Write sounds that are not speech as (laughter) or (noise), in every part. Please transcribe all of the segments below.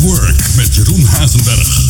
Work met Jeroen Hazenberg.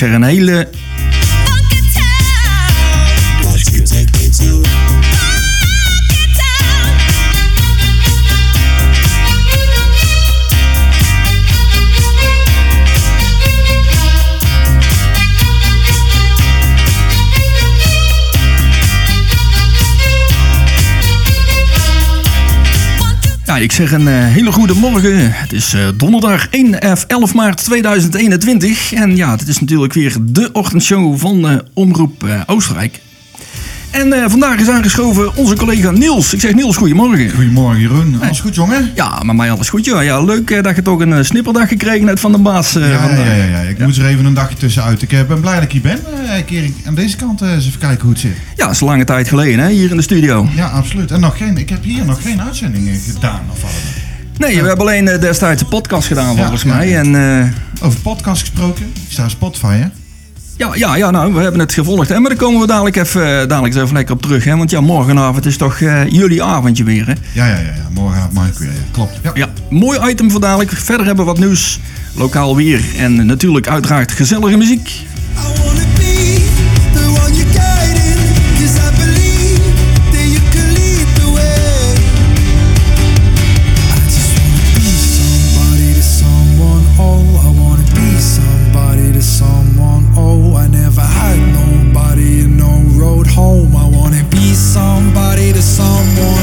Zeg een hele ik zeg een uh, hele goede morgen. Het is uh, donderdag 1, 11 maart 2021. En ja, het is natuurlijk weer de ochtendshow van uh, Omroep Oostenrijk. En uh, vandaag is aangeschoven onze collega Niels. Ik zeg Niels, goedemorgen. Goedemorgen Jeroen. Alles goed jongen? Ja, maar mij alles goed joh. Ja, leuk uh, dat je toch een uh, snipperdag gekregen hebt van de baas. ja, ja, ja, ja, Ik ja. moet er even een dagje tussenuit. Ik ben blij dat ik hier ben. een keer aan deze kant eens even kijken hoe het zit. Ja, dat is een lange tijd geleden hè, hier in de studio. Ja, absoluut. En nog geen, ik heb hier nog geen uitzendingen gedaan of wat Nee, we hebben alleen destijds een podcast gedaan volgens mij. En, Over podcast gesproken. Ik sta Spotify hè? Ja, ja, ja, nou, we hebben het gevolgd. Hè? Maar daar komen we dadelijk even, dadelijk even lekker op terug. Hè? Want ja, morgenavond is toch uh, jullie avondje weer. Hè? Ja, ja, ja, ja. morgenavond mag ik weer. Ja. Klopt. Ja. ja, mooi item voor dadelijk. Verder hebben we wat nieuws. Lokaal weer. En natuurlijk uiteraard gezellige muziek. home. I wanna be somebody to someone.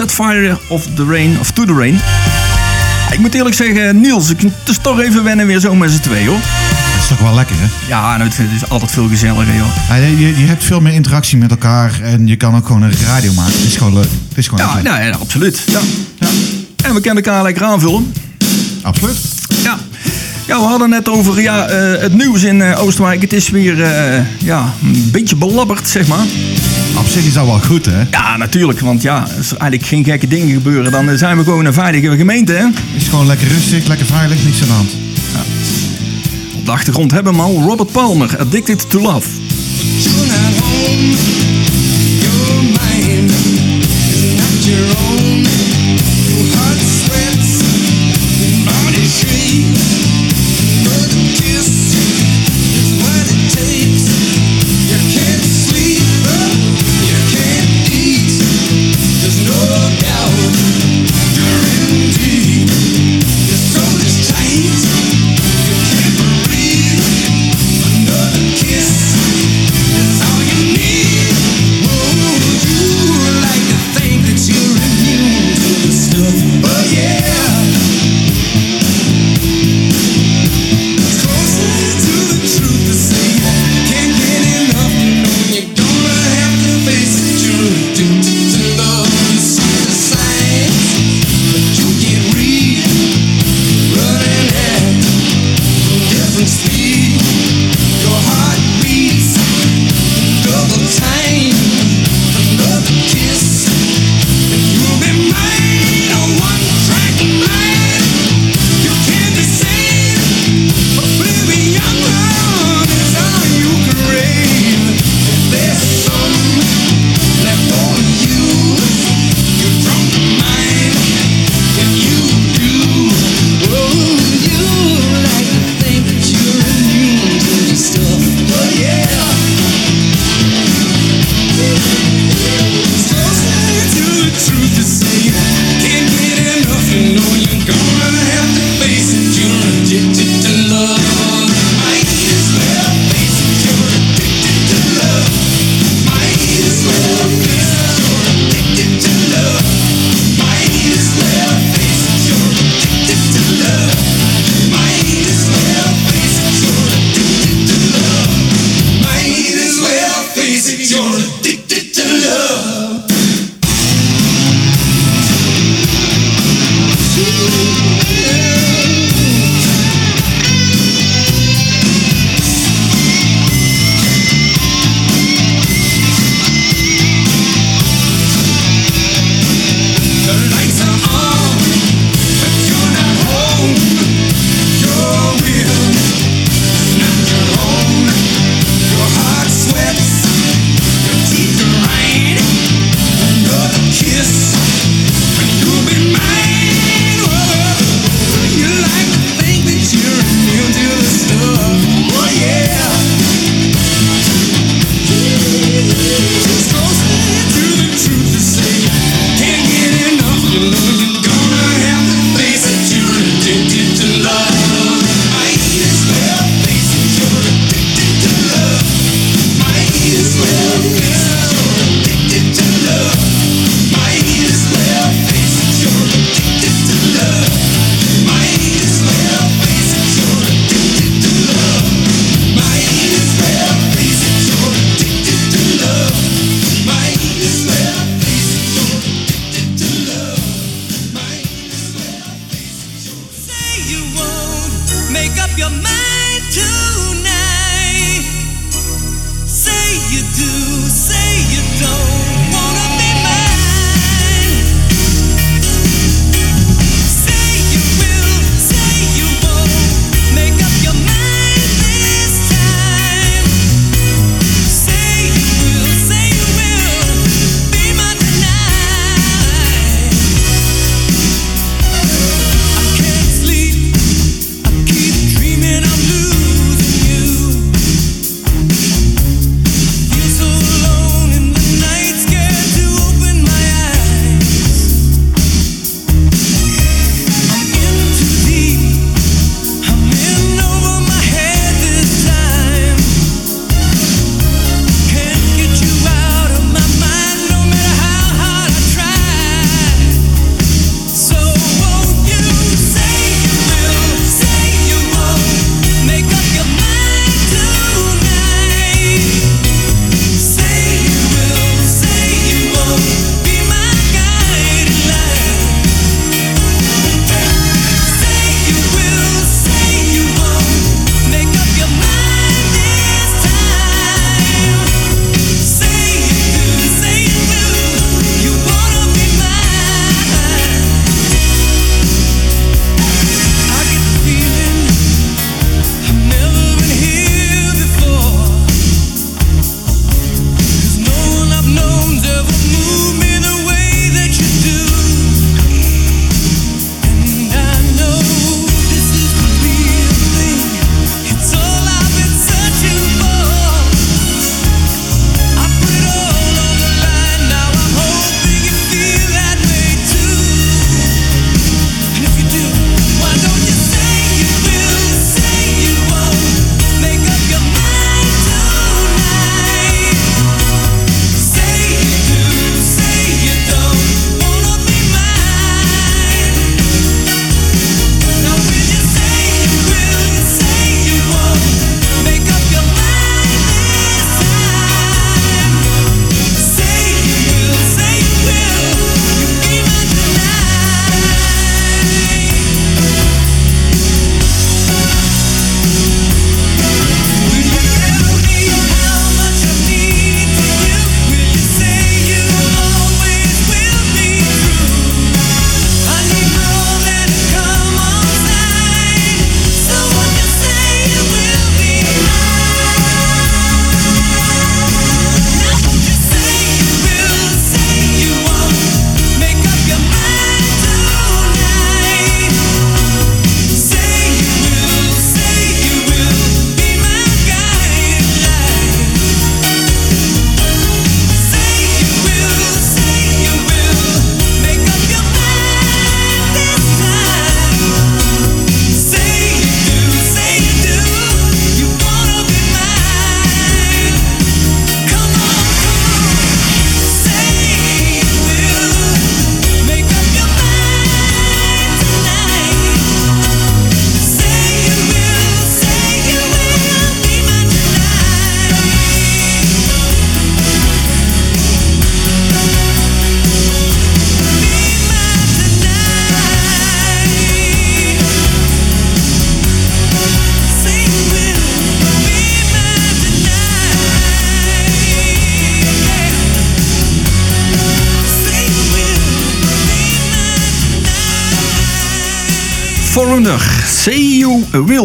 Set Fire of the Rain, of To the Rain. Ik moet eerlijk zeggen, Niels, ik, het is toch even wennen weer zo met z'n twee hoor. Dat is toch wel lekker, hè? Ja, nou, het is altijd veel gezelliger joh. Ja, je, je hebt veel meer interactie met elkaar en je kan ook gewoon een radio maken. Het is gewoon leuk. Het is gewoon Ja, leuk. ja, ja, absoluut. Ja. Ja, En we kunnen elkaar lekker aanvullen. absoluut. Ja. Ja, we hadden net over ja, eh, het nieuws in eh, Oostenrijk. Het is weer eh, ja, een beetje belabberd, zeg maar. Op zich is dat wel goed, hè? Ja, natuurlijk. Want ja, als er eigenlijk geen gekke dingen gebeuren, dan zijn we gewoon een veilige gemeente. Hè? Het is gewoon lekker rustig, lekker veilig, niets aan de hand. Op de achtergrond hebben we al Robert Palmer, Addicted to Love.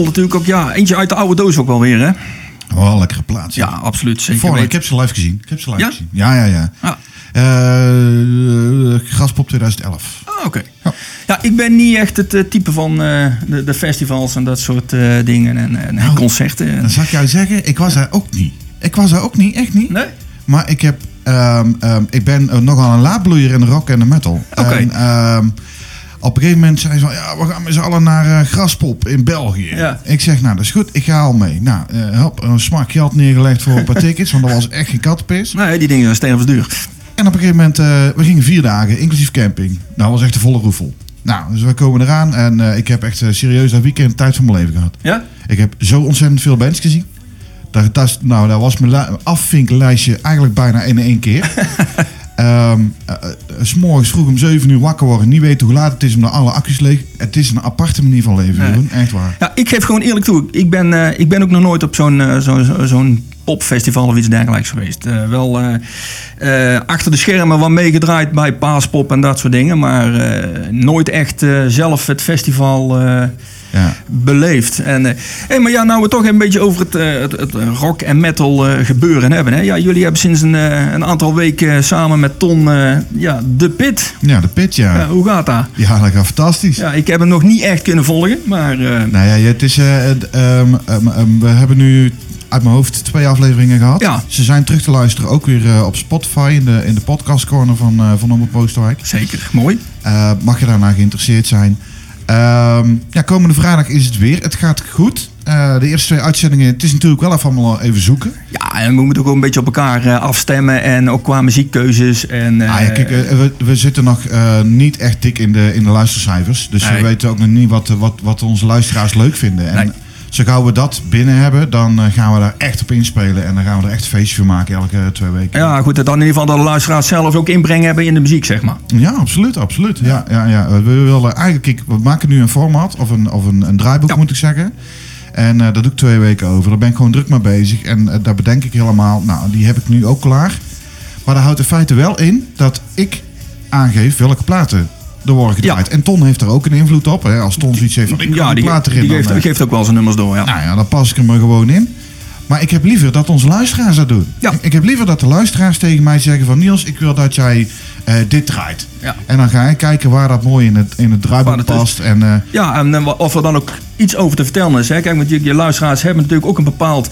Natuurlijk ook, ja, eentje uit de oude doos ook wel weer, hè? Oh, lekkere plaats. Ja, absoluut. Zeker Voor, ik heb ze live gezien. Ik heb ze live Ja? gezien. Ja, ja, ja. Ah. Eh, Graspop 2011. Ah, oké. Ja, ik ben niet echt het eh, type van eh, de, de festivals en dat soort eh, dingen en, en Nou, concerten. Dan zal ik jou zeggen, ik was daar ook niet. Ik was daar ook niet, echt niet. Nee? Maar ik, heb, ehm, ehm, ik ben eh, nogal een laadbloeier in de rock en de metal. Oké. En, ehm, op een gegeven moment zei ze van, ja, we gaan met z'n allen naar eh, Graspop in België. Ja. Ik zeg, nou, dat is goed, ik ga al mee. Nou, eh hop, een smak geld neergelegd voor een paar (laughs) tickets, want dat was echt geen kattenpis. Nee, die dingen zijn stevig duur. En op een gegeven moment, eh, we gingen vier dagen, inclusief camping. Nou, dat was echt de volle roefel. Nou, dus we komen eraan en eh, ik heb echt eh, serieus dat weekend tijd van mijn leven gehad. Ja? Ik heb zo ontzettend veel bands gezien. Dat, dat, nou, dat was mijn li- afvinklijstje eigenlijk bijna in één keer. (laughs) Ehm eh, eh, S morgens vroeg om 7 uur wakker worden, niet weten hoe laat het is omdat alle accu's leeg. Het is een aparte manier van leven, Nee. Echt waar. Ja, ik geef gewoon eerlijk toe. Ik ben, eh, ik ben ook nog nooit op zo'n zo, zo- zo'n popfestival of iets dergelijks geweest. Wel achter de schermen wat meegedraaid bij Paaspop en dat soort dingen. Maar nooit echt zelf het festival Ja. beleefd. En, eh, hey, maar ja, nou we het toch een beetje over het, eh, het, het rock en metal eh, gebeuren hebben. Hè? Ja, jullie hebben sinds een, een aantal weken samen met Ton ja, de Pit. ja, de pit, ja. Ja, Ja, hoe gaat dat? dat gaat fantastisch. Ja, ik heb hem nog niet echt kunnen volgen, maar... Nou ja, het is, eh, ehm, ehm, ehm, we hebben nu uit mijn hoofd twee afleveringen gehad. Ja. Ze zijn terug te luisteren ook weer op Spotify in de, in de podcast corner van, eh van Omroep Oosterwijk. Zeker, mooi. Mag je daarna geïnteresseerd zijn. Ehm, ja, komende vrijdag is het weer. Het gaat goed. Eh, de eerste twee uitzendingen, het is natuurlijk wel even allemaal even zoeken. Ja, en we moeten ook een beetje op elkaar eh, afstemmen. En ook qua muziekkeuzes. En, ah, ja, kijk, eh, we, we zitten nog niet echt dik in de, in de luistercijfers. Dus Nee. we weten ook nog niet wat, wat, wat onze luisteraars leuk vinden. En Nee. Zo gauw we dat binnen hebben, dan eh, gaan we daar echt op inspelen. En dan gaan we er echt feestje van maken elke twee weken. ja, goed, dat dan in ieder geval dat de luisteraars zelf ook inbreng hebben in de muziek, zeg maar. Ja, absoluut, absoluut. Ja, ja, ja. We willen eigenlijk, we maken nu een format of een, of een, een draaiboek Ja. moet ik zeggen. En eh daar doe ik twee weken over. Daar ben ik gewoon druk mee bezig. En eh, daar bedenk ik helemaal, nou, die heb ik nu ook klaar. Maar dat houdt in feite wel in dat ik aangeef welke platen worden gedraaid. Ja. En Ton heeft er ook een invloed op. Hè. Als Ton zoiets heeft van, ik wil Ja, die die, platen erin. die dan, geeft, eh, geeft ook wel zijn nummers door, ja. nou ja, dan pas ik hem er gewoon in. Maar ik heb liever dat onze luisteraars dat doen. Ja. Ik, ik heb liever dat de luisteraars tegen mij zeggen van... Niels, ik wil dat jij eh, dit draait. Ja. En dan ga ik kijken waar dat mooi in het, in het draaiboek het is. past. En, eh, Ja, en eh, of er dan ook iets over te vertellen is. Hè? Kijk, want je, je luisteraars hebben natuurlijk ook een bepaald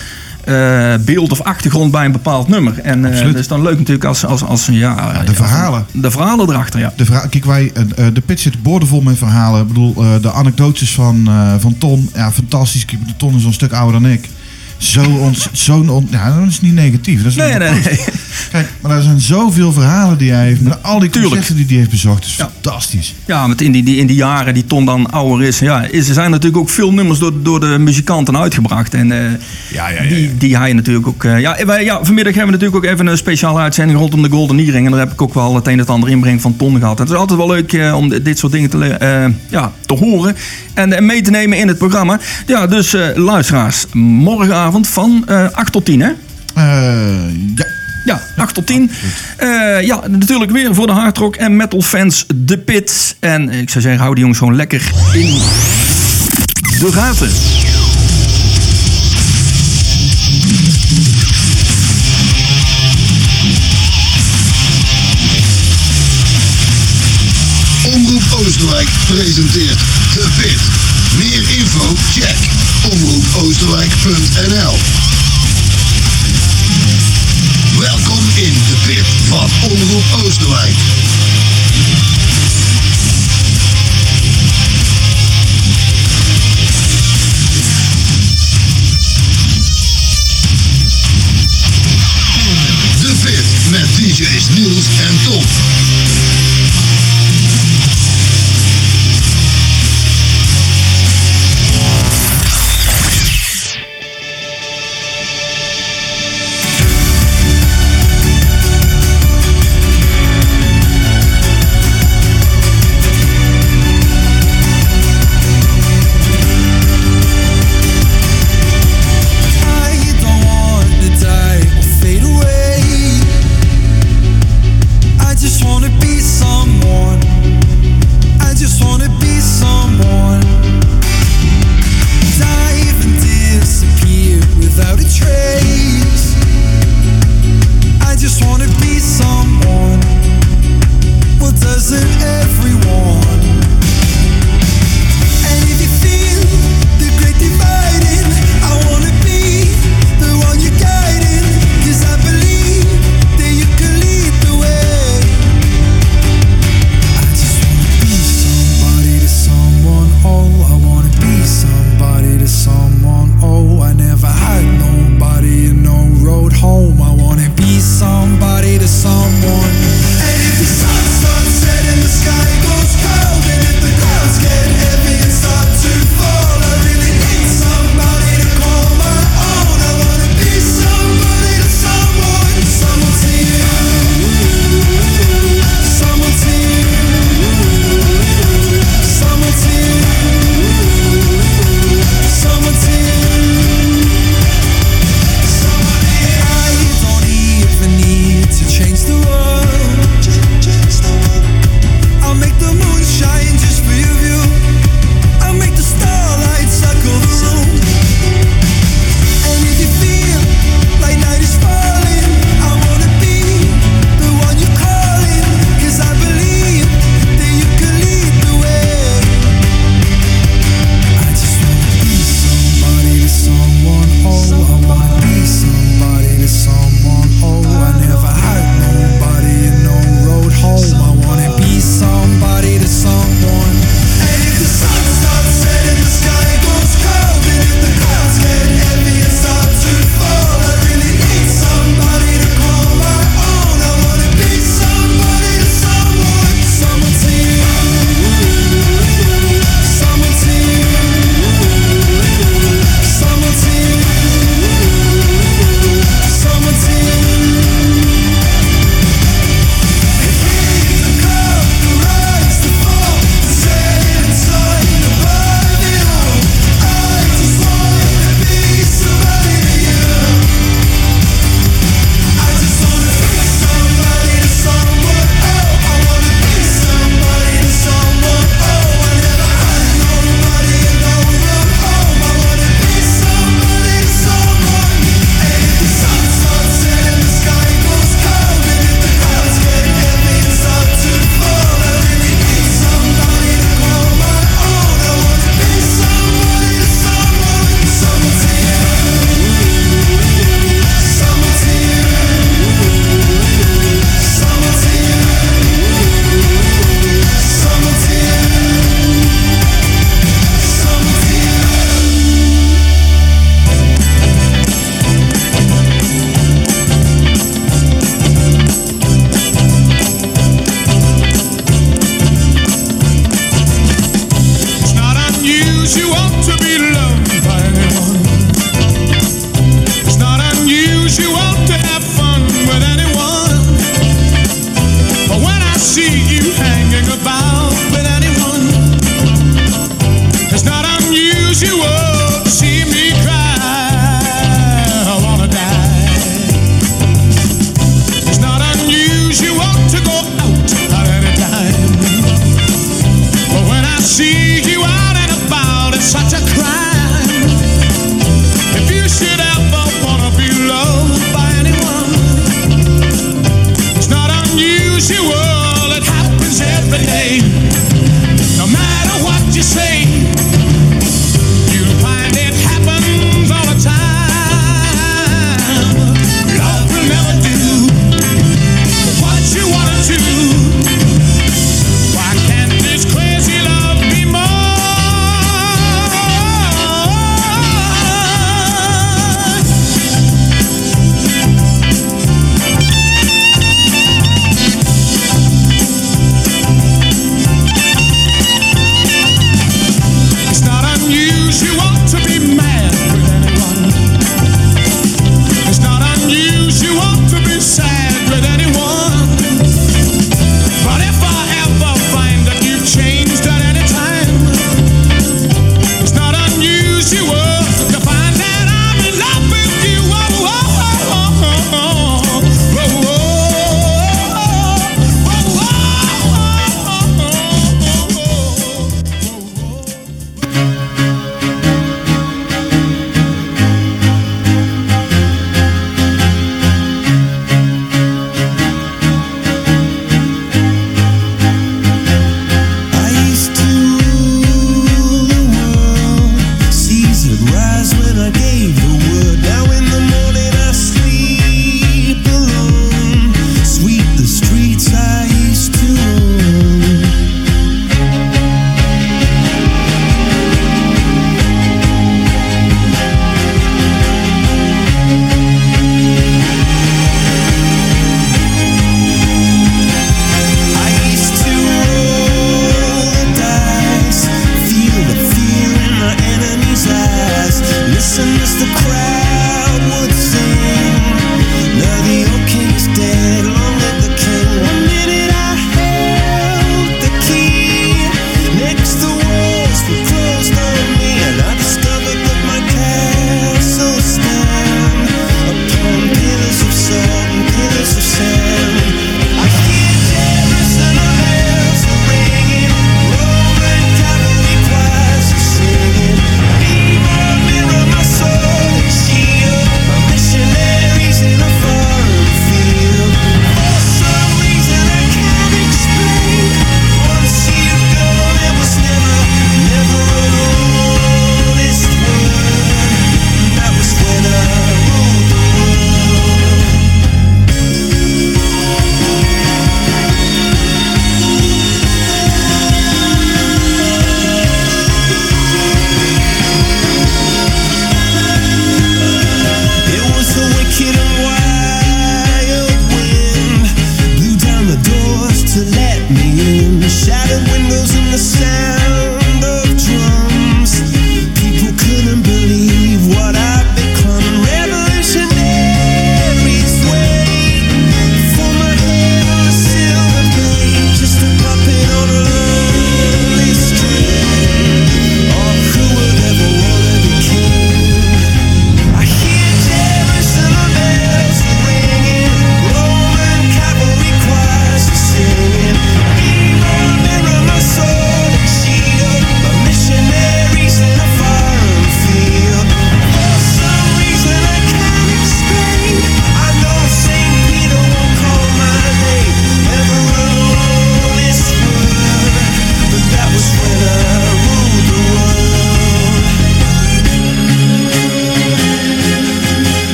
beeld of achtergrond bij een bepaald nummer. En dat is dan leuk natuurlijk als, als, als ja, de ja, verhalen. De verhalen erachter, ja. de Kijk, wij, de pit zit boordevol met verhalen. Ik bedoel, de anekdotes van, van Ton. Ja, fantastisch. De Ton is een stuk ouder dan ik. Zo ons, zo'n on, ja, dat is niet negatief. Dat is Nee, nee, nee. Kijk, maar er zijn zoveel verhalen die hij heeft. Met al die Tuurlijk. concerten die hij heeft bezocht. Dat is Ja. fantastisch. Ja, met in die, die, in die jaren die Ton dan ouder is. Ja, is er zijn natuurlijk ook veel nummers door, door de muzikanten uitgebracht. En eh, Ja, ja, ja, die, die hij natuurlijk ook... eh, ja, wij, ja, vanmiddag hebben we natuurlijk ook even een speciale uitzending rondom de Golden Earring. En daar heb ik ook wel het een en het ander inbreng van Ton gehad. En het is altijd wel leuk eh, om dit soort dingen te, ja, te horen. En mee te nemen in het programma. Ja, dus luisteraars, morgenavond van eh 8 tot 10 hè? Eh, ja. Ja, 8 tot 10. Eh, ja, natuurlijk weer voor de hardrock en metal fans de pit. En ik zou zeggen, hou die jongens gewoon lekker in de gaten. Omroep Oosterwijk presenteert The Pit. Meer info? Check omroepoosterwijk.nl Welkom in de pit van Omroep Oosterwijk. De Pit met DJ's Niels en Tom.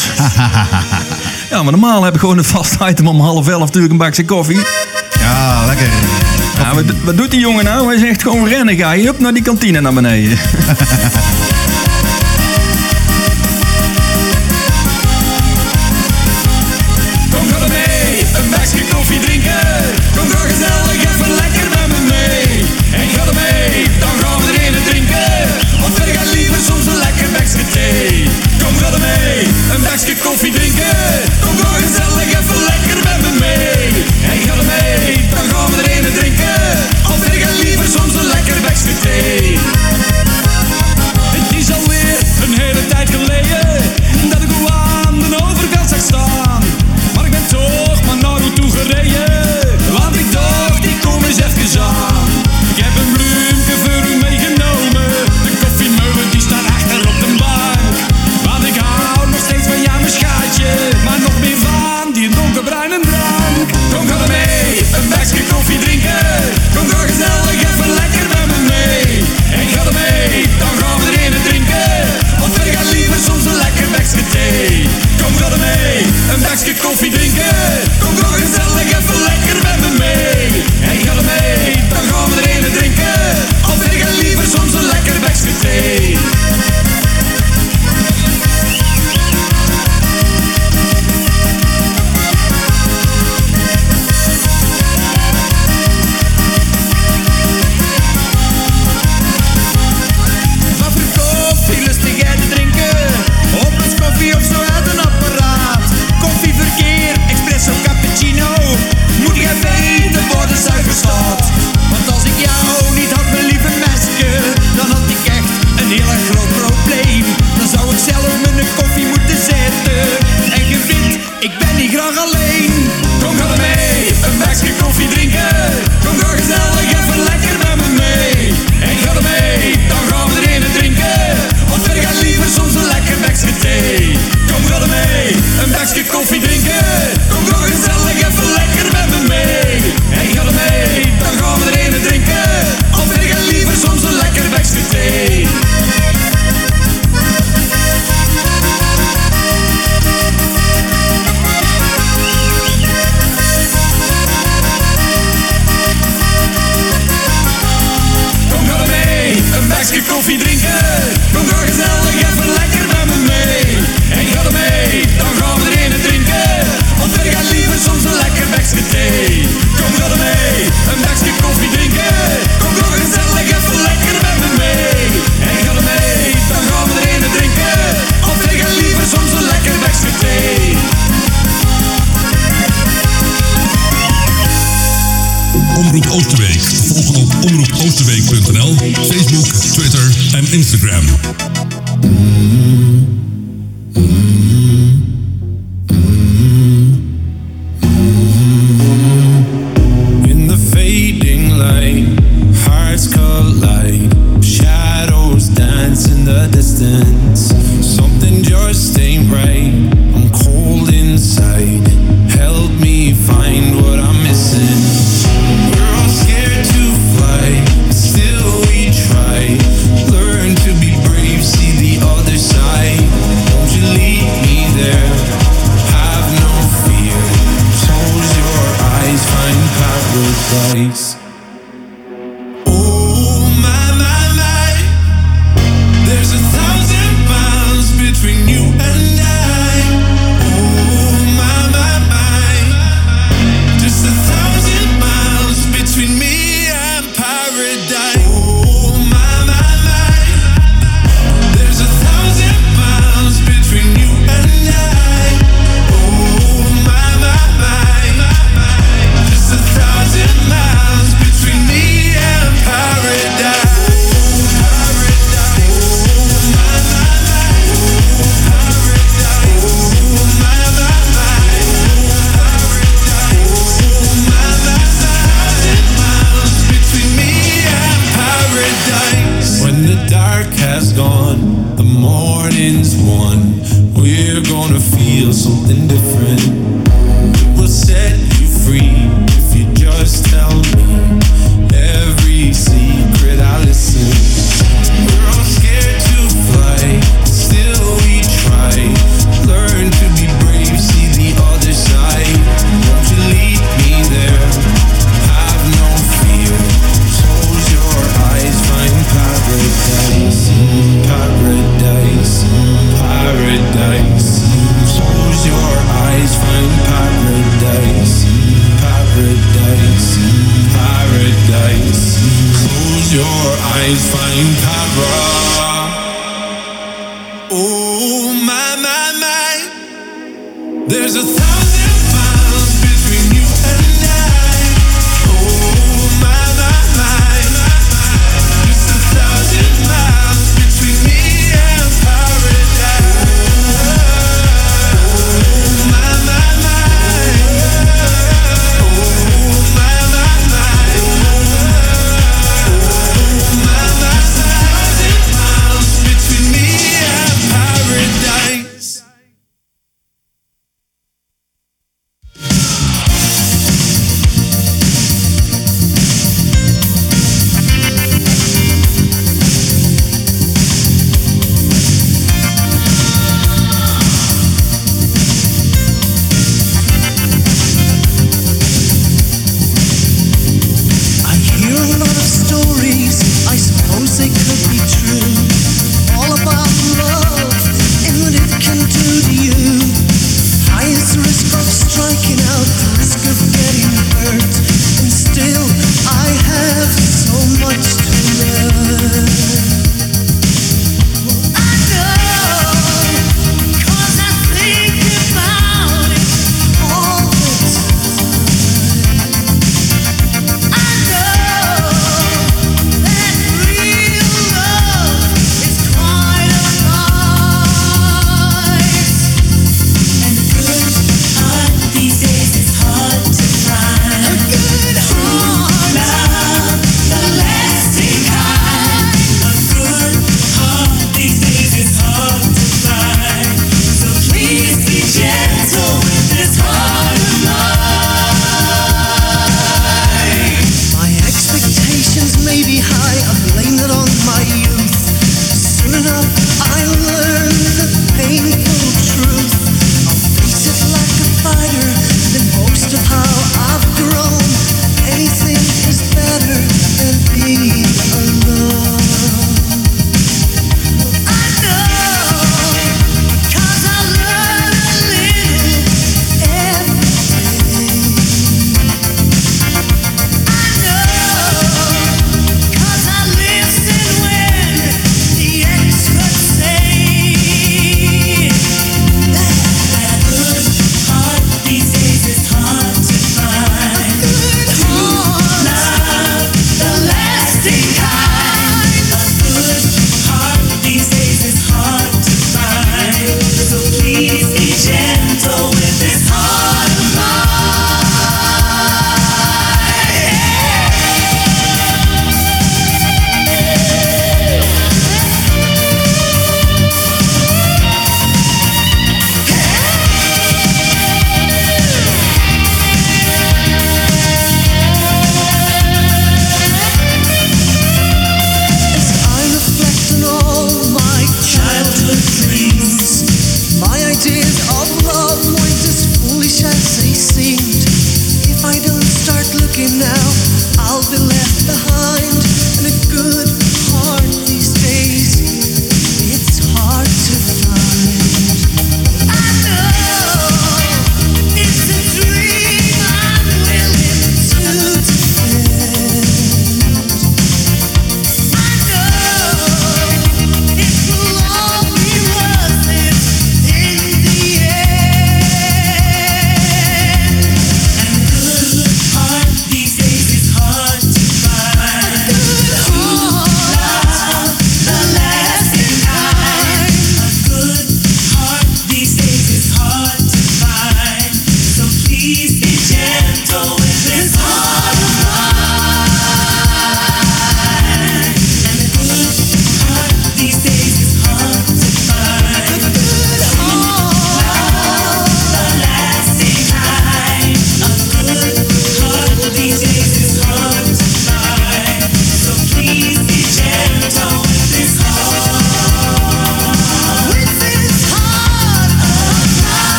(laughs) ja, maar normaal heb ik gewoon een vast item om half elf natuurlijk een bakje koffie. Ja, lekker. Ja, wat, doet die jongen nou? Hij zegt gewoon rennen ga je op naar die kantine naar beneden. (laughs)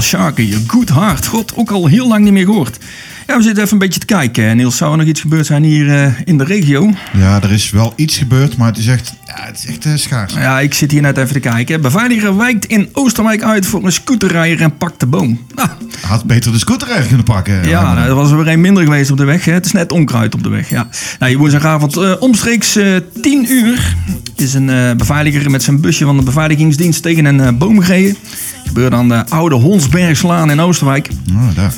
Jurgel, Sharky, Good Heart. God, ook al heel lang niet meer gehoord. Ja, we zitten even een beetje te kijken. Niels, zou er nog iets gebeurd zijn hier eh, in de regio? Ja, er is wel iets gebeurd, maar het is echt, ja, het is echt eh, schaars. Ja, ik zit hier net even te kijken. Beveiliger wijkt in Oosterwijk uit voor een scooterrijder en pakt de boom. Nou, Had beter de scooter eigenlijk kunnen pakken. ja, nou, er was er weer een minder geweest op de weg. Hè. Het is net onkruid op de weg, ja. Nou, woensdagavond eh, omstreeks eh 10 uur is een eh, beveiliger met zijn busje van de beveiligingsdienst tegen een boom gereden. Gebeurde aan de oude Honsbergslaan in Oosterwijk. Oh, daar.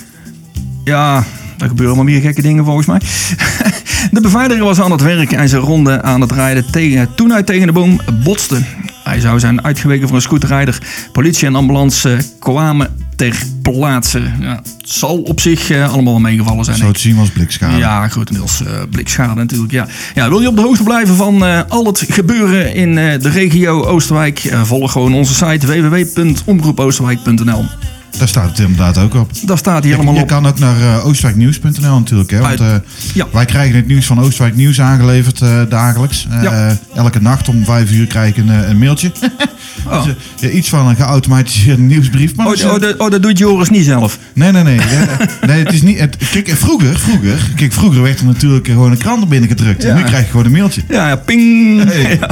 Ja, daar gebeuren wel meer gekke dingen volgens mij. (laughs) De beveiliger was aan het werk en zijn ronde aan het rijden tegen, toen hij tegen de boom botste. Hij zou zijn uitgeweken voor een scooterrijder. Politie en ambulance kwamen ter plaatse. Ja, het zal op zich eh, allemaal meegevallen zijn. Zo te zien was blikschade. ja, grotendeels eh blikschade natuurlijk. Ja. Ja, wil je op de hoogte blijven van eh, al het gebeuren in de regio Oosterwijk? Volg gewoon onze site www.omroepoosterwijk.nl. Daar staat het inderdaad ook op. Daar staat hij helemaal je op. kan ook naar eh, oostwijknieuws.nl natuurlijk. Hè, want eh, ja. wij krijgen het nieuws van Oostwijk Nieuws aangeleverd eh, dagelijks. Ja. Elke nacht om vijf uur krijg ik een, een mailtje. (laughs) Oh. Dus, iets van een geautomatiseerde nieuwsbrief. Maar Oh, oh, dat- oh, dat doet Joris niet zelf. Nee, nee, nee. (laughs) nee, het is niet. Het, kijk, vroeger, vroeger, kijk, vroeger werd er natuurlijk gewoon een krant binnen gedrukt. En nu krijg je gewoon een mailtje. Ja, ja ping. Hey. (laughs)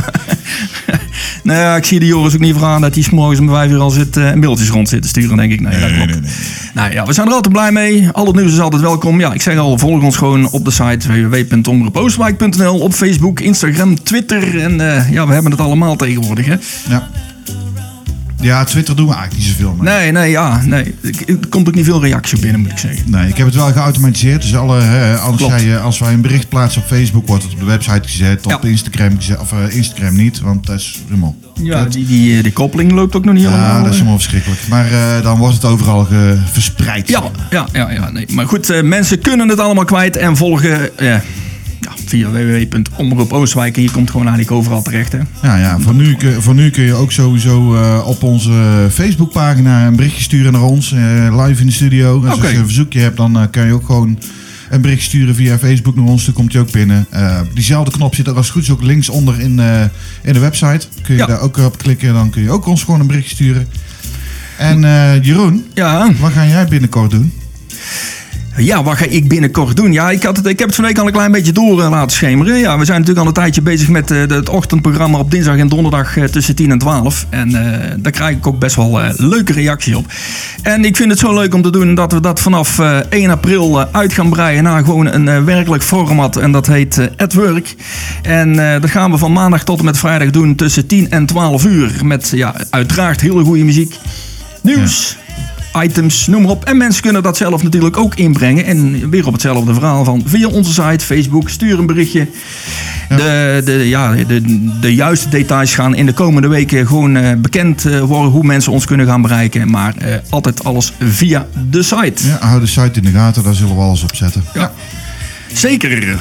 Nou ja, ik zie de Joris ook niet vragen dat hij 's morgens om vijf uur al zit eh mailtjes rond zit te sturen, denk ik. Nee, dat klopt. nee, nee. Nou ja, we zijn er altijd blij mee. Al het nieuws is altijd welkom. Ja, ik zeg al, volg ons gewoon op de site www.omroepoostwijk.nl op Facebook, Instagram, Twitter. En eh, ja, we hebben het allemaal tegenwoordig, hè? Ja. Ja, Twitter doen we eigenlijk niet zoveel. Maar Nee, nee, ja, nee. Er komt ook niet veel reactie op binnen, moet ik zeggen. Nee, ik heb het wel geautomatiseerd. Dus alle, hè, als, jij, eh, als wij een bericht plaatsen op Facebook, wordt het op de website gezet. Op Ja. Instagram gezet. Of eh, Instagram niet, want dat is helemaal. Ja, die, die, eh, die koppeling loopt ook nog niet helemaal. Ja, dat is helemaal verschrikkelijk. Maar dan wordt het overal verspreid. Ja, ja, ja, ja nee. maar goed, mensen kunnen het allemaal kwijt en volgen ja, via www.omroepoostwijk. En je komt gewoon eigenlijk overal terecht. Hè? Ja, ja voor, nu, voor nu kun je ook sowieso eh, op onze Facebookpagina een berichtje sturen naar ons. eh, live in de studio. Als je een verzoekje hebt, dan eh, kan je ook gewoon een bericht sturen via Facebook naar ons. Dan komt hij ook binnen. Diezelfde knop zit er als het goed is ook links onder in, in de website. Kun je Ja. daar ook op klikken. Dan kun je ook ons gewoon een berichtje sturen. En Jeroen, Ja, wat ga jij binnenkort doen? Ja, wat ga ik binnenkort doen? Ja, ik, had het, ik heb het van week al een klein beetje door eh, laten schemeren. Ja, we zijn natuurlijk al een tijdje bezig met eh, het ochtendprogramma op dinsdag en donderdag eh, tussen 10 en 12. En daar krijg ik ook best wel leuke reacties op. En ik vind het zo leuk om te doen dat we dat vanaf eh, 1 april uit gaan breien naar gewoon een werkelijk format. En dat heet At Work. En dat gaan we van maandag tot en met vrijdag doen tussen 10 en 12 uur. Met ja, uiteraard hele goede muziek. Nieuws. Items, noem maar op. En mensen kunnen dat zelf natuurlijk ook inbrengen. En weer op hetzelfde verhaal van via onze site, Facebook, stuur een berichtje. De, de, ja, de, de juiste details gaan in de komende weken gewoon eh, bekend eh, worden hoe mensen ons kunnen gaan bereiken. Maar eh, altijd alles via de site. Ja, hou de site in de gaten, daar zullen we alles op zetten. Ja. Zeker.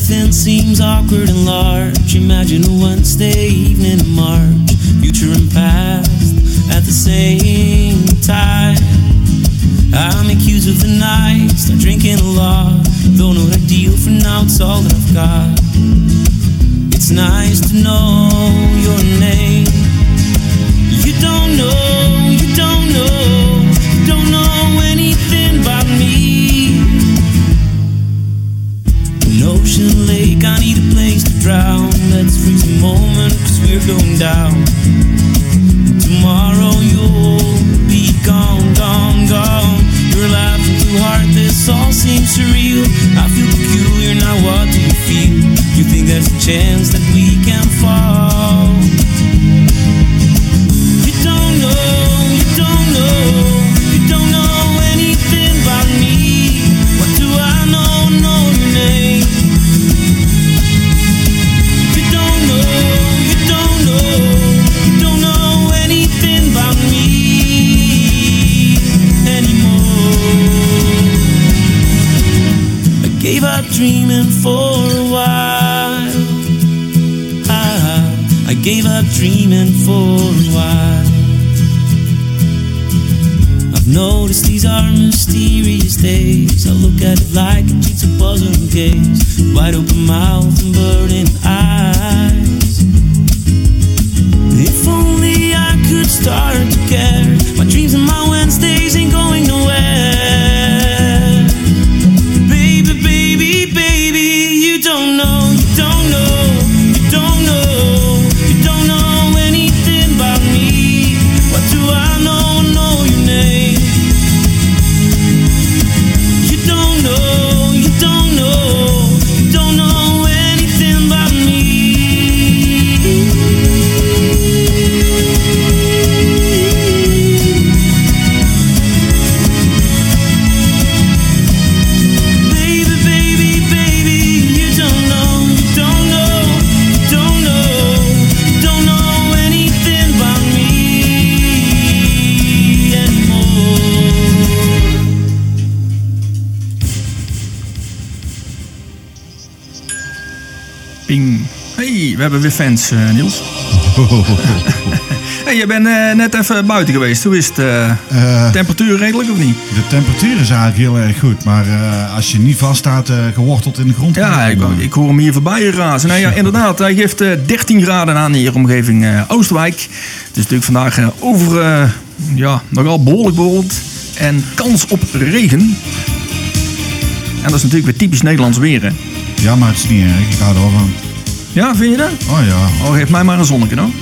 Everything seems awkward and large. Imagine a Wednesday evening in March, future and past at the same time. I'm accused of the night, start drinking a lot. Don't know what I deal for now, it's all that I've got. It's nice to know your name. You don't know, you don't know, you don't know anything about me. We're going down. Tomorrow you'll be gone, gone, gone. You're laughing too hard, this all seems surreal. I feel peculiar, now what do you feel? You think there's a chance that we can fall? Dreaming for a while. I've noticed these are mysterious days. I look at it like a jigsaw puzzle gaze. Wide open mouth fans, eh, Niels. (laughs) hey, je bent eh, net even buiten geweest. Hoe is het? Eh, temperatuur redelijk of niet? de temperatuur is eigenlijk heel erg goed. Maar als je niet vaststaat, eh geworteld in de grond. Ja, ik, ik hoor hem hier voorbij razen. Nou ja, inderdaad. Hij geeft eh, 13 graden aan hier omgeving Oosterwijk. Het is natuurlijk vandaag over, ja, nogal behoorlijk bewolkt. En kans op regen. En dat is natuurlijk weer typisch Nederlands weer, hè? Ja, maar het is niet erg. Ik hou er wel van. Ja, vind je dat? Oh ja. Oh, geef mij maar een zonnetje dan.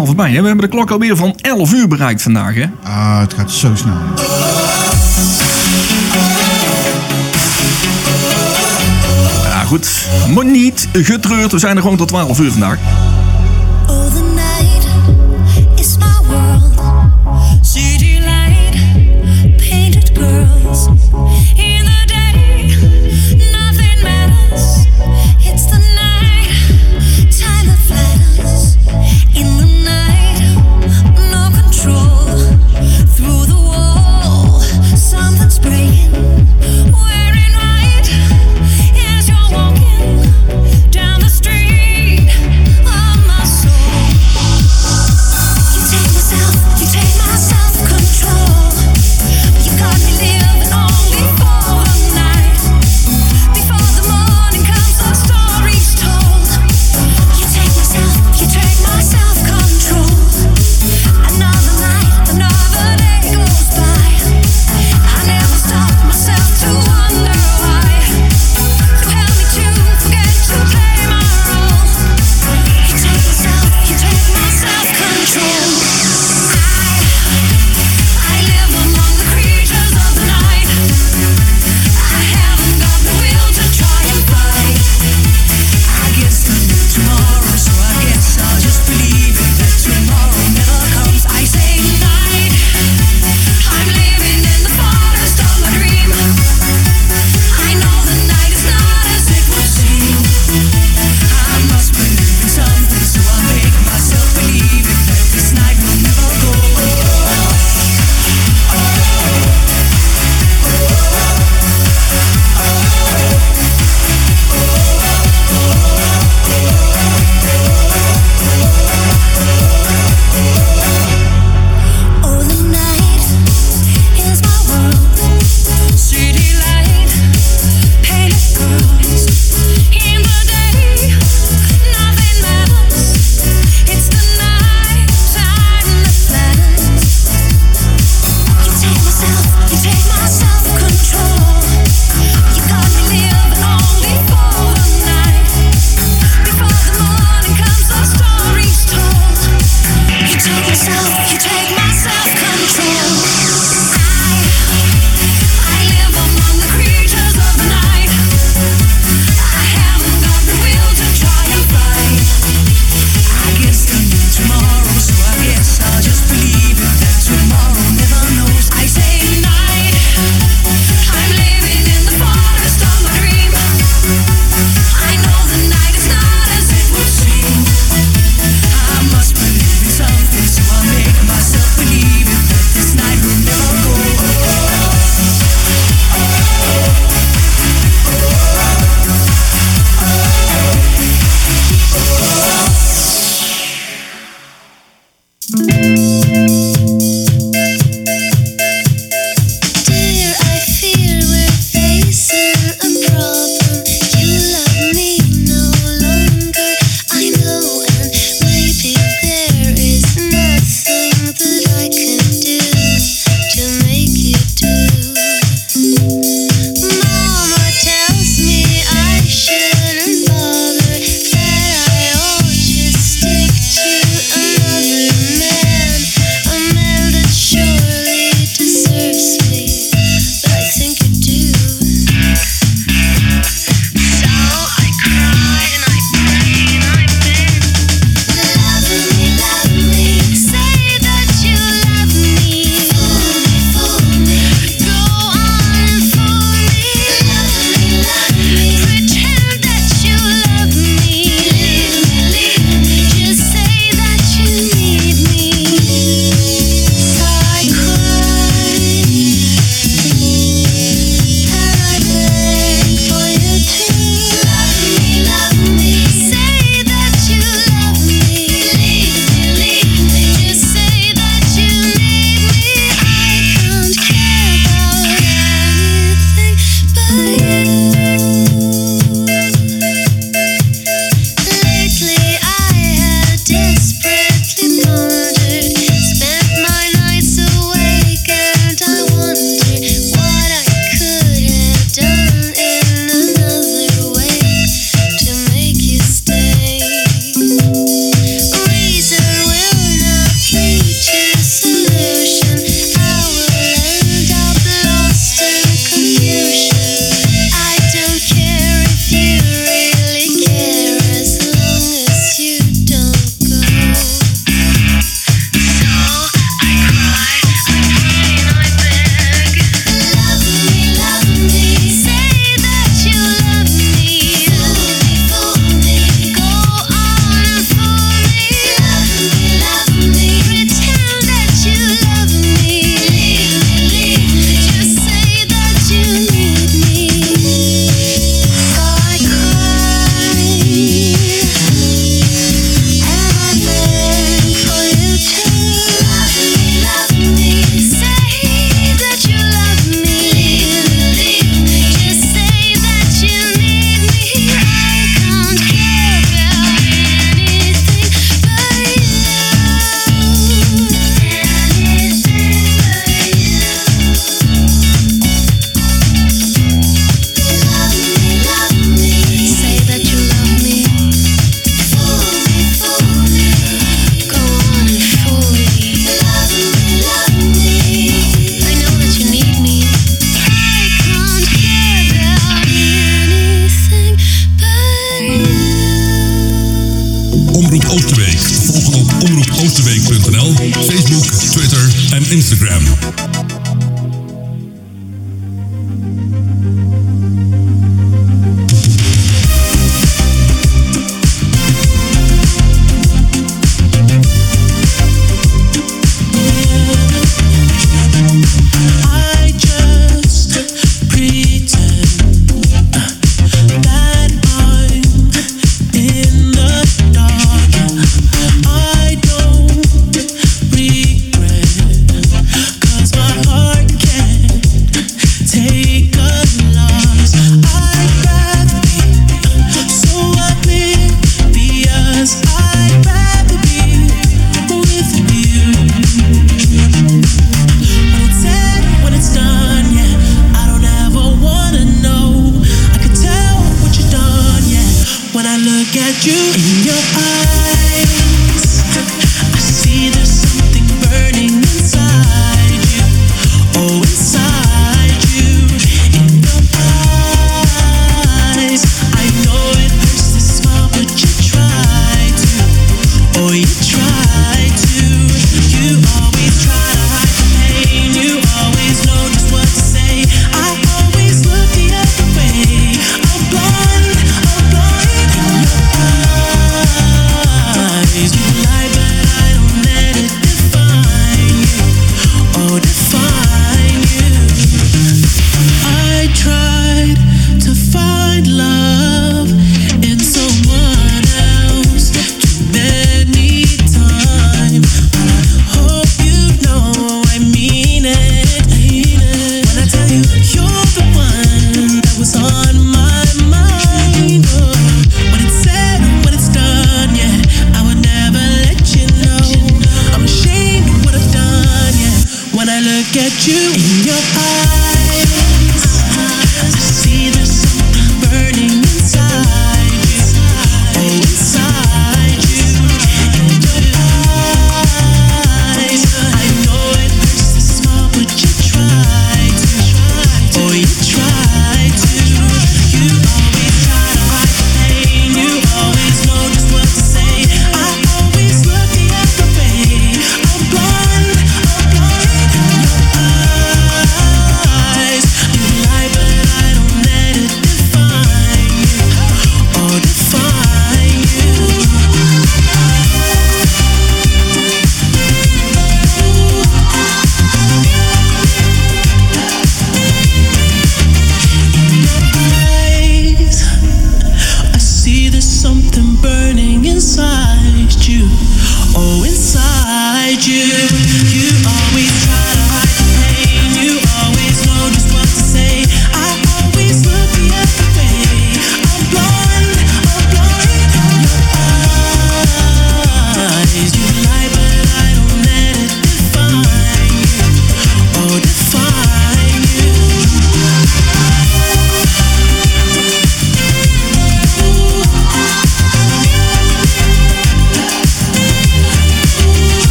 Snel voorbij. Hè? We hebben de klok alweer van 11 uur bereikt vandaag. Hè? Ah, het gaat zo snel. Ja, goed. Maar niet getreurd. We zijn er gewoon tot 12 uur vandaag.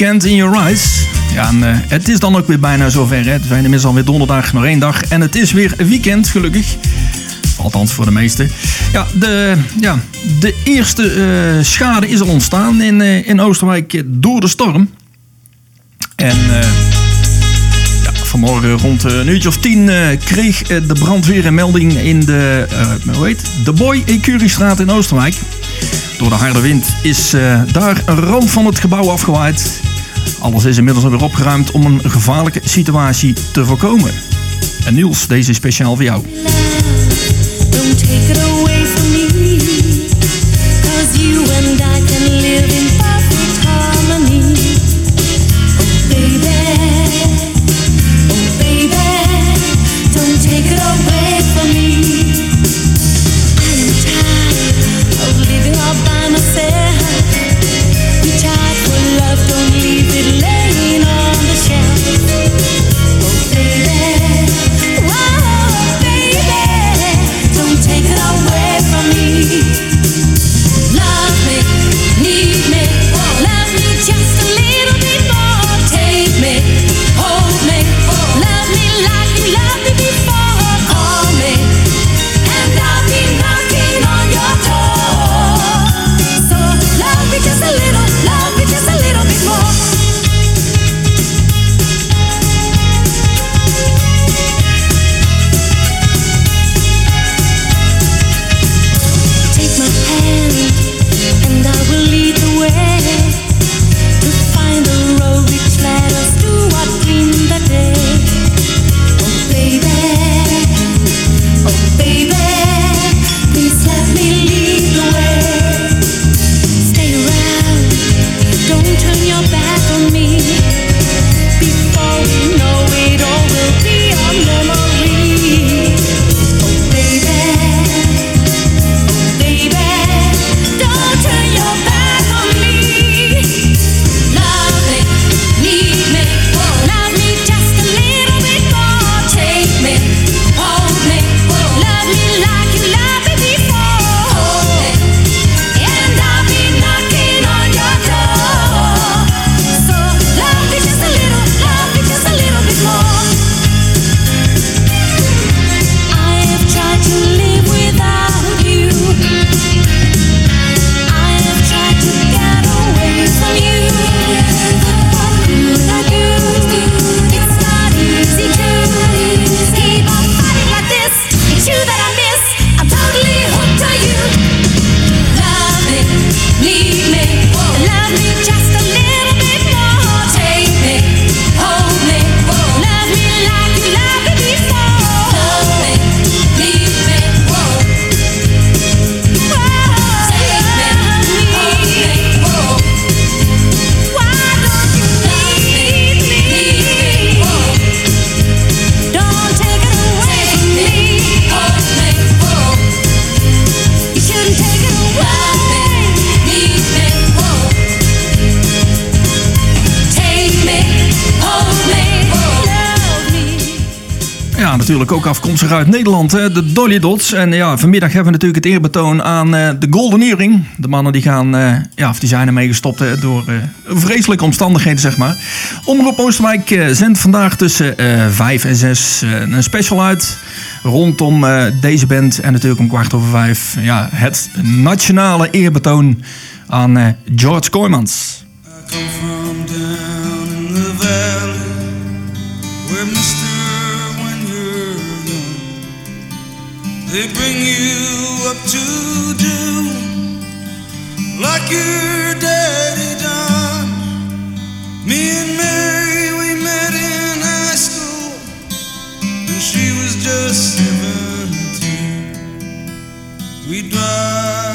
Weekend in Your Eyes. Ja, en, eh, het is dan ook weer bijna zover. Hè? Het zijn inmiddels alweer donderdag, nog één dag. En het is weer weekend, gelukkig. Althans voor de meesten. Ja, de, ja, de eerste eh, schade is al ontstaan in, uh, in Oostenrijk door de storm. En ja, vanmorgen rond een uurtje of tien kreeg de brandweer een melding in de, hoe heet, de Boy Ecuriestraat in Oosterwijk. Door de harde wind is daar een rand van het gebouw afgewaaid. Alles is inmiddels alweer opgeruimd om een gevaarlijke situatie te voorkomen. En Niels, deze is speciaal voor jou. uit Nederland, de Dolly Dots. En ja, vanmiddag hebben we natuurlijk het eerbetoon aan eh, de Golden Earring. De mannen die gaan, eh, ja, of die zijn ermee gestopt door eh, vreselijke omstandigheden, zeg maar. Omroep Oosterwijk zendt vandaag tussen 5 en 6 een special uit rondom deze band. En natuurlijk om kwart over vijf ja, het nationale eerbetoon aan George Kooijmans. I. they bring you up to do like your daddy done. Me and Mary, we met in high school, and she was just seventeen. We drive.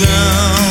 down.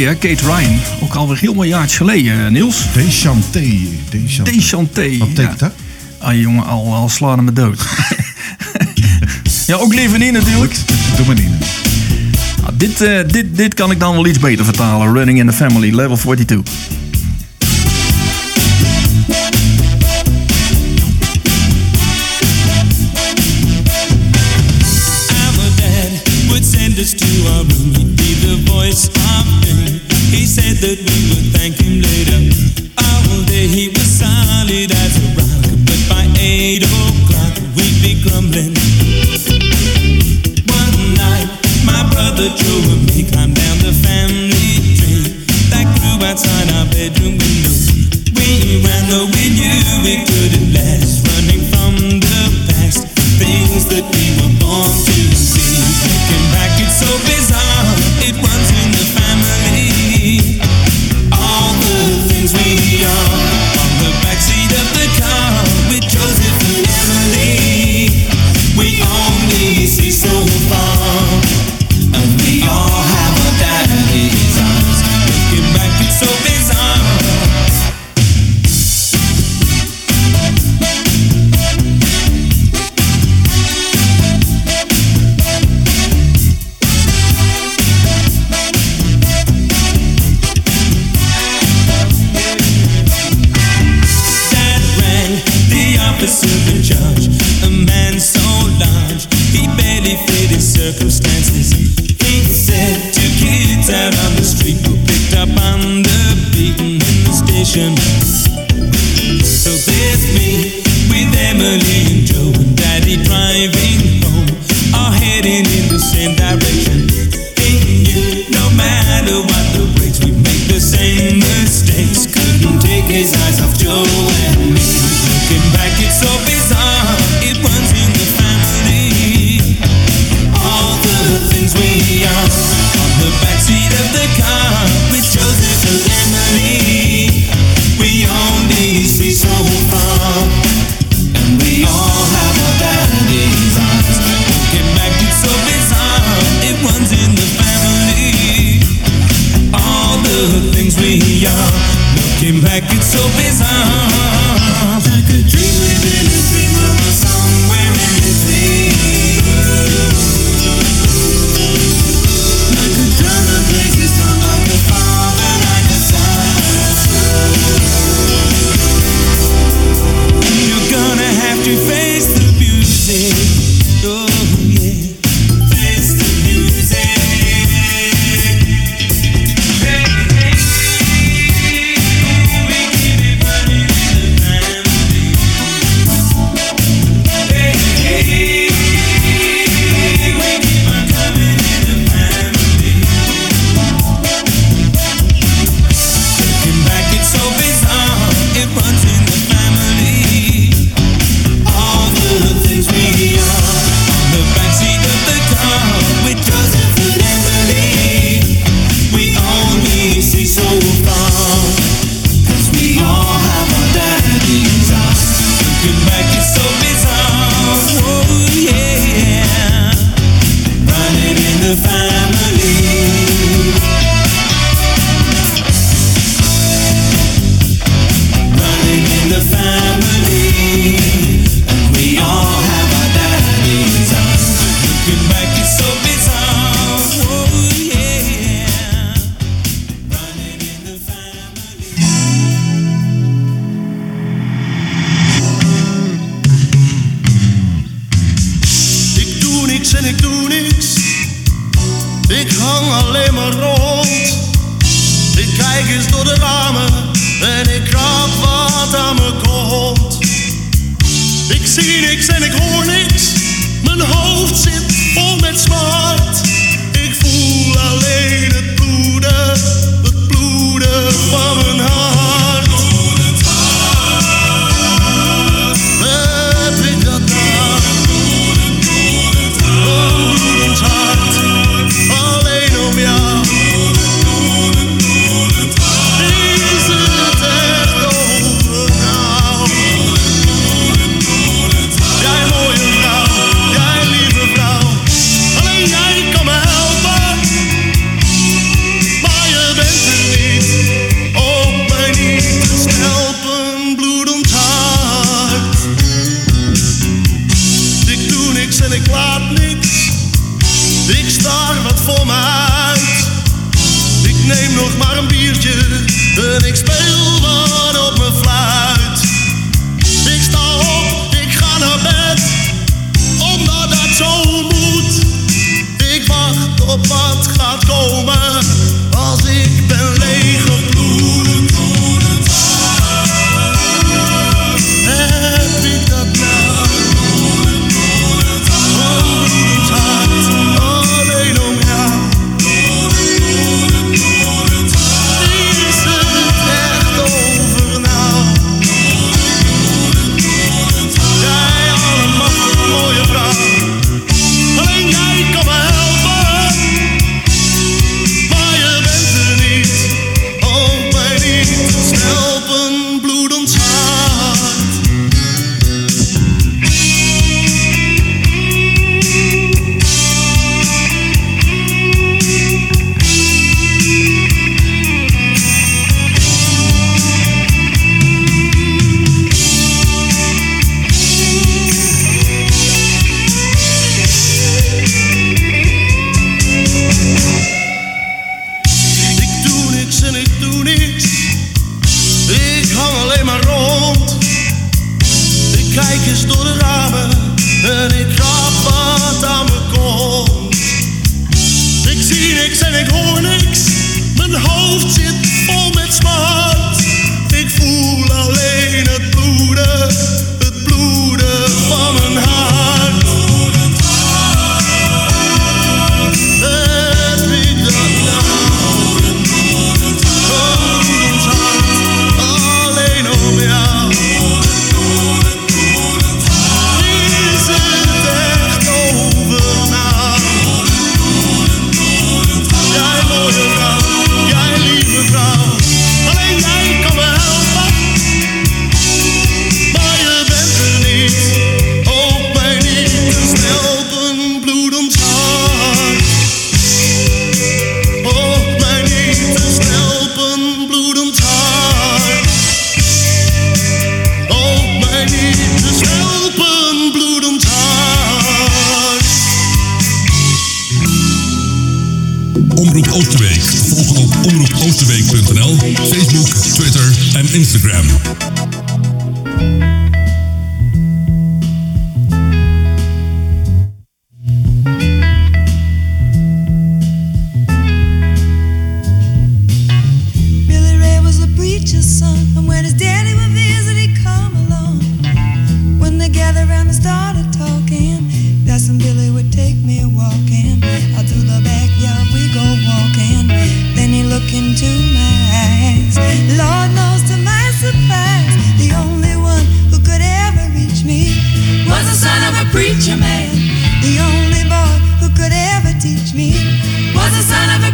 Kate Ryan. Ook alweer heel mooi jaar geleden, eh, Niels. Deschanté. Deschanté. Deschanté. Wat Ah jongen, al, al slaan me dood. (laughs) ja, ook leven niet natuurlijk. Doe maar ah, dit, eh, dit, dit kan ik dan wel iets beter vertalen. Running in the Family, level 42. the two of me, calm down.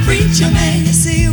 preacher man, you see.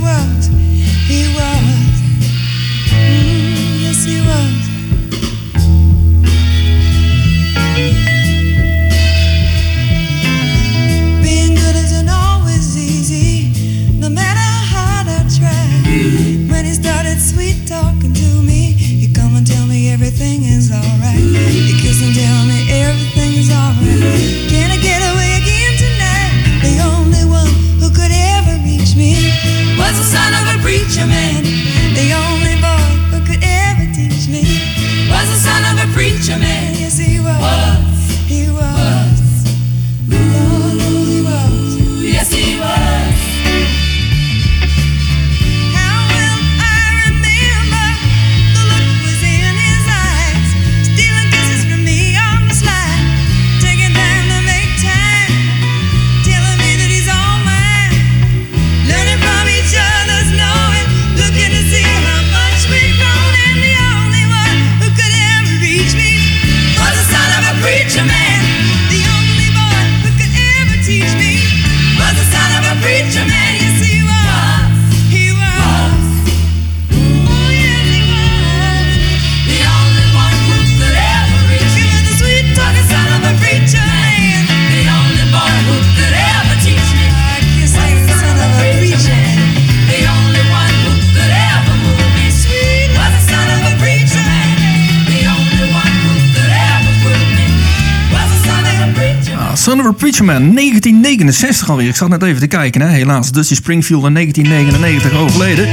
Son of a Preacher Man, 1969 alweer. Ik zat net even te kijken, hè. helaas. Dusty Springfield in 1999 overleden.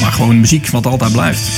Maar gewoon muziek wat altijd blijft.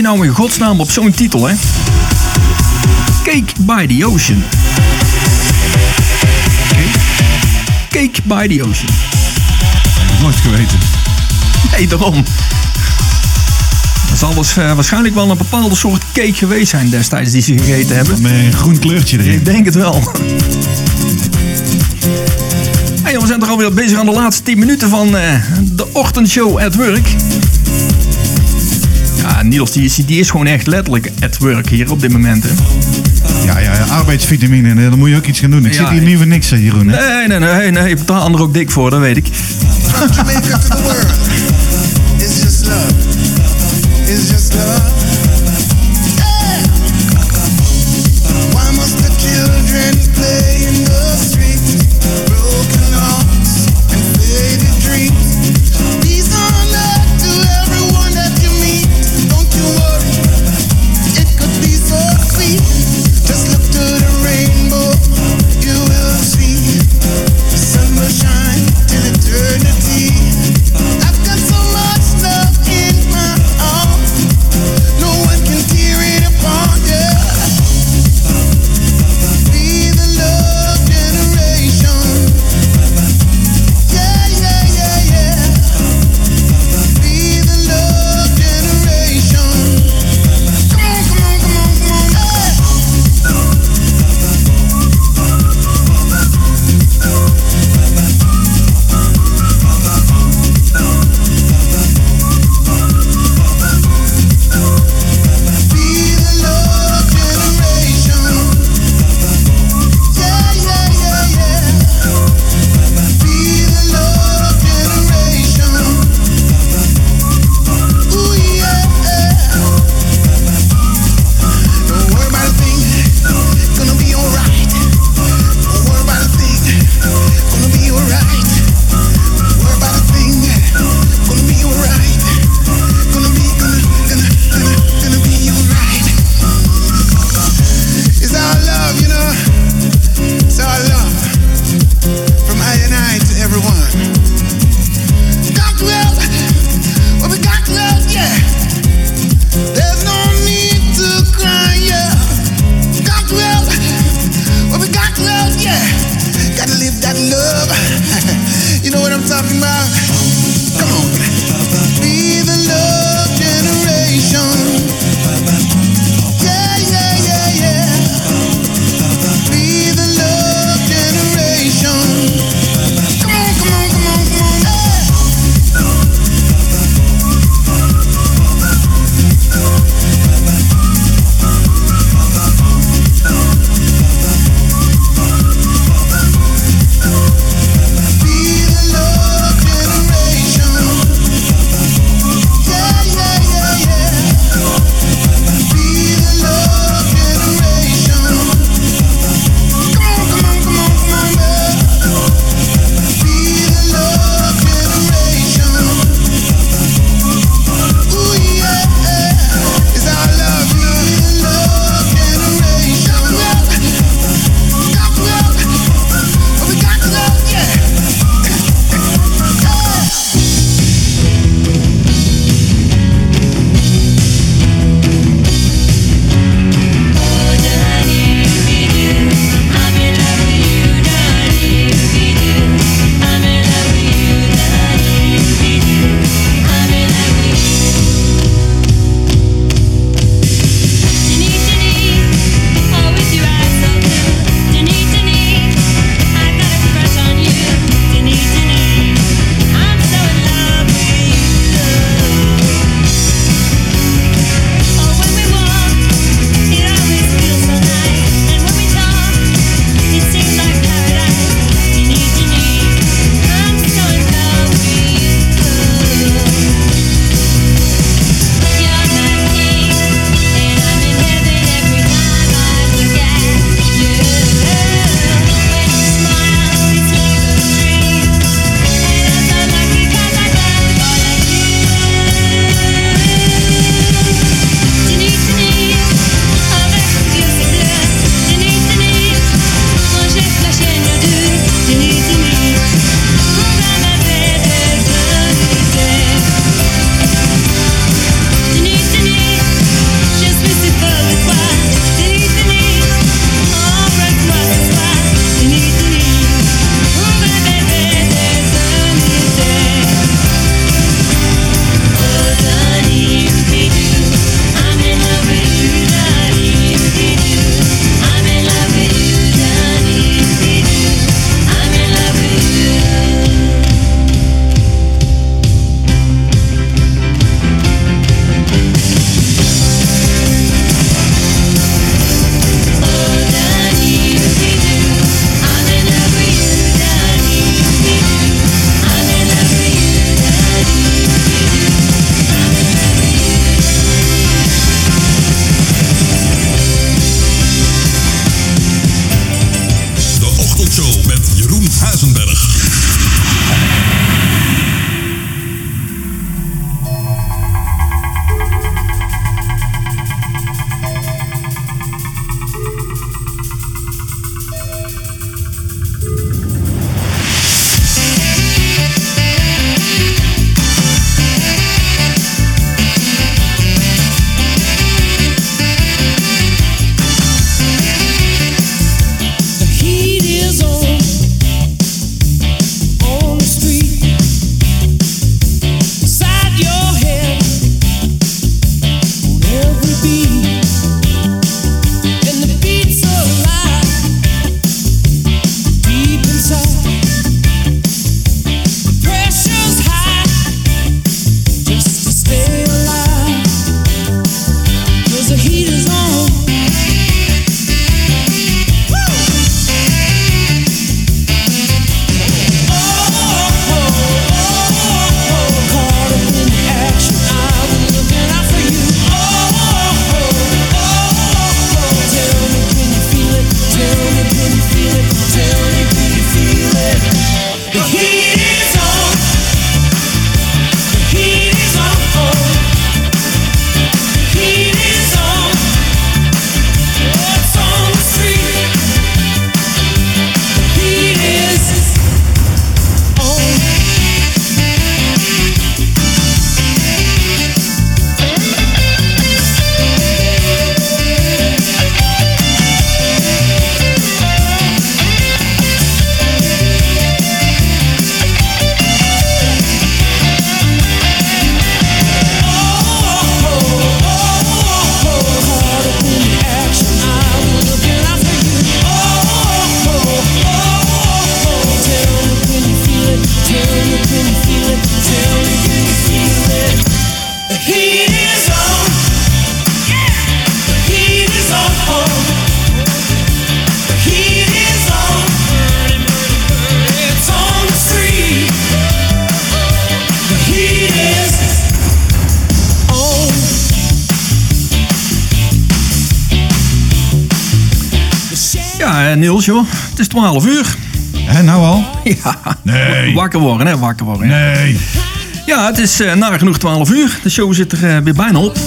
Je nou in godsnaam op zo'n titel, hè? Cake by the Ocean. Cake by the Ocean. Nooit geweten. Nee, daarom. Dat zal dus, eh, waarschijnlijk wel een bepaalde soort cake geweest zijn destijds die ze gegeten hebben. Met een groen kleurtje erin. Ik denk het wel. Hey, we zijn toch alweer bezig aan de laatste 10 minuten van eh, de ochtendshow at work. Ja, Niels die, is- die is gewoon echt letterlijk at work hier op dit moment. Hè. Ja, ja, ja, arbeidsvitamine, dan moet je ook iets gaan doen. Ik Ja, zit hier niet voor niks, hè, Jeroen. Hè? Nee, nee, nee, nee, ik betaal anderen ook dik voor, dat weet ik. Jamaica to the world. It's just love. It's just love. 12 uur. Hè, nou al? (laughs) Ja. Nee. Wakker worden, hè? Wakker worden. Nee. Ja, het is eh nagenoeg 12 uur. De show zit er eh, weer bijna op.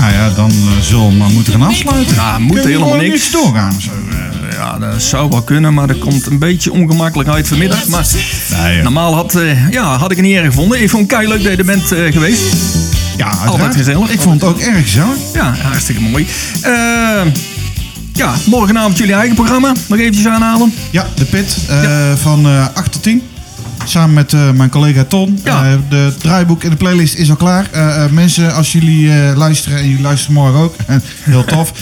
Nou ja, dan eh, zullen we maar moeten gaan afsluiten. Ja, moet Kunnen helemaal niks. niet doorgaan zo? Ja, dat zou wel kunnen, maar er komt een beetje ongemakkelijk uit vanmiddag. Maar Nee, normaal had, ja, had ik het niet erg gevonden. Ik vond het kei leuk dat je er bent geweest. Ja, Altijd gezellig. Ik vond het ook erg gezellig. Ja, hartstikke mooi. Eh, ja, morgenavond jullie eigen programma. Nog eventjes aanhalen. Ja, de pit eh, van eh 8 tot 10. Samen met eh, mijn collega Ton. Ja. Eh, de draaiboek en de playlist is al klaar. Eh, mensen, als jullie luisteren en jullie luisteren morgen ook. (laughs) heel tof.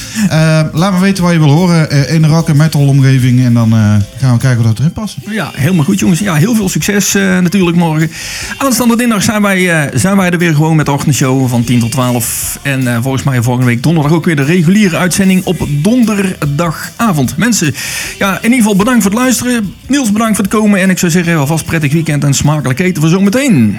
Laat me weten wat je wil horen in de rock en metal omgeving. En dan gaan we kijken wat erin past. Ja, helemaal goed jongens. Ja, heel veel succes natuurlijk morgen. Aanstaande dinsdag zijn wij, zijn wij er weer gewoon met de ochtendshow van 10 tot 12. En volgens mij volgende week donderdag ook weer de reguliere uitzending op donderdagavond. Mensen, ja, in ieder geval bedankt voor het luisteren. Niels bedankt voor het komen. En ik zou zeggen, alvast prettig weekend en smakelijk eten voor zometeen.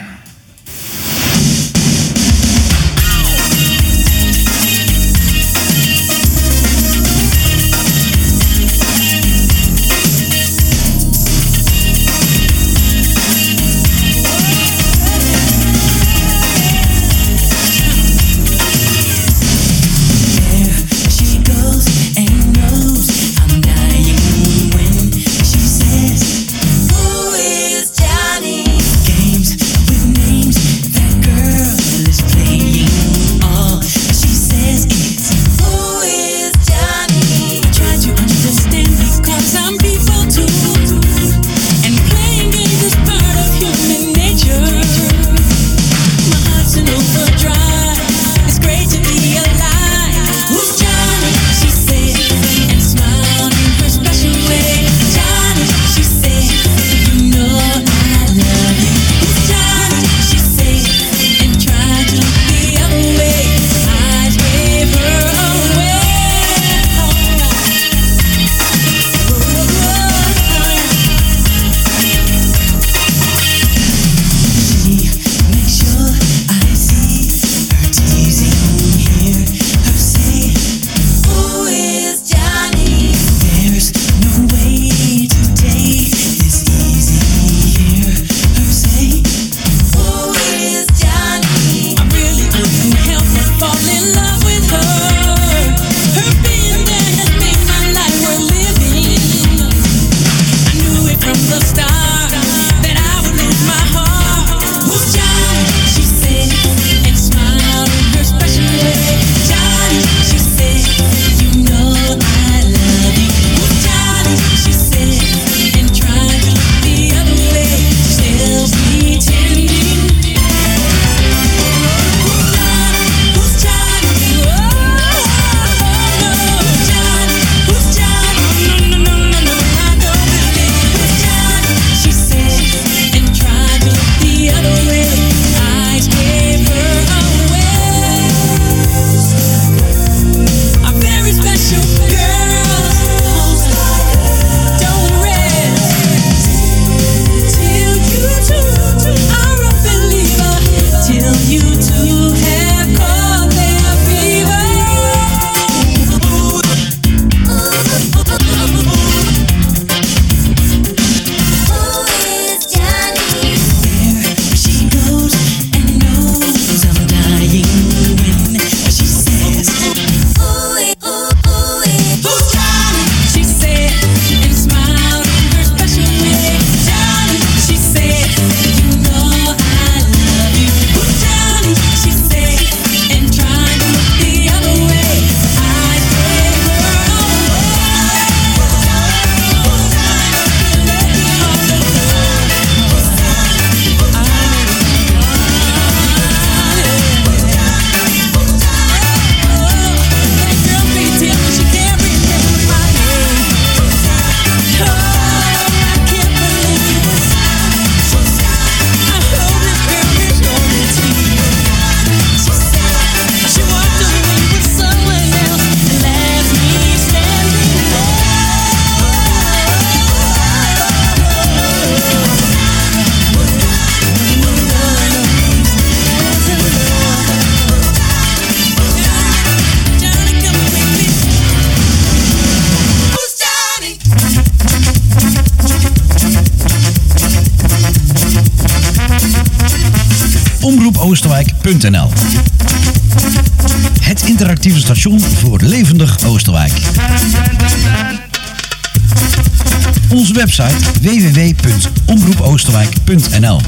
Website www.omroepoosterwijk.nl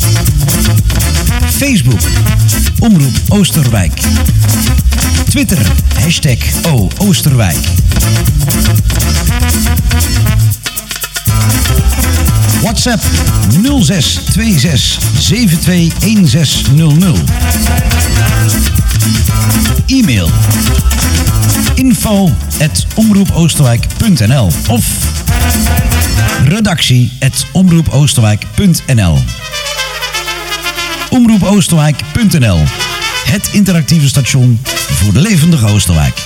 Facebook Omroep Oosterwijk. Twitter hashtag Oosterwijk. WhatsApp 0626 721600. E-mail info at omroepoosterwijk.nl of redactie at omroepoosterwijk.nl omroepoosterwijk.nl Het interactieve station voor de levendige Oosterwijk.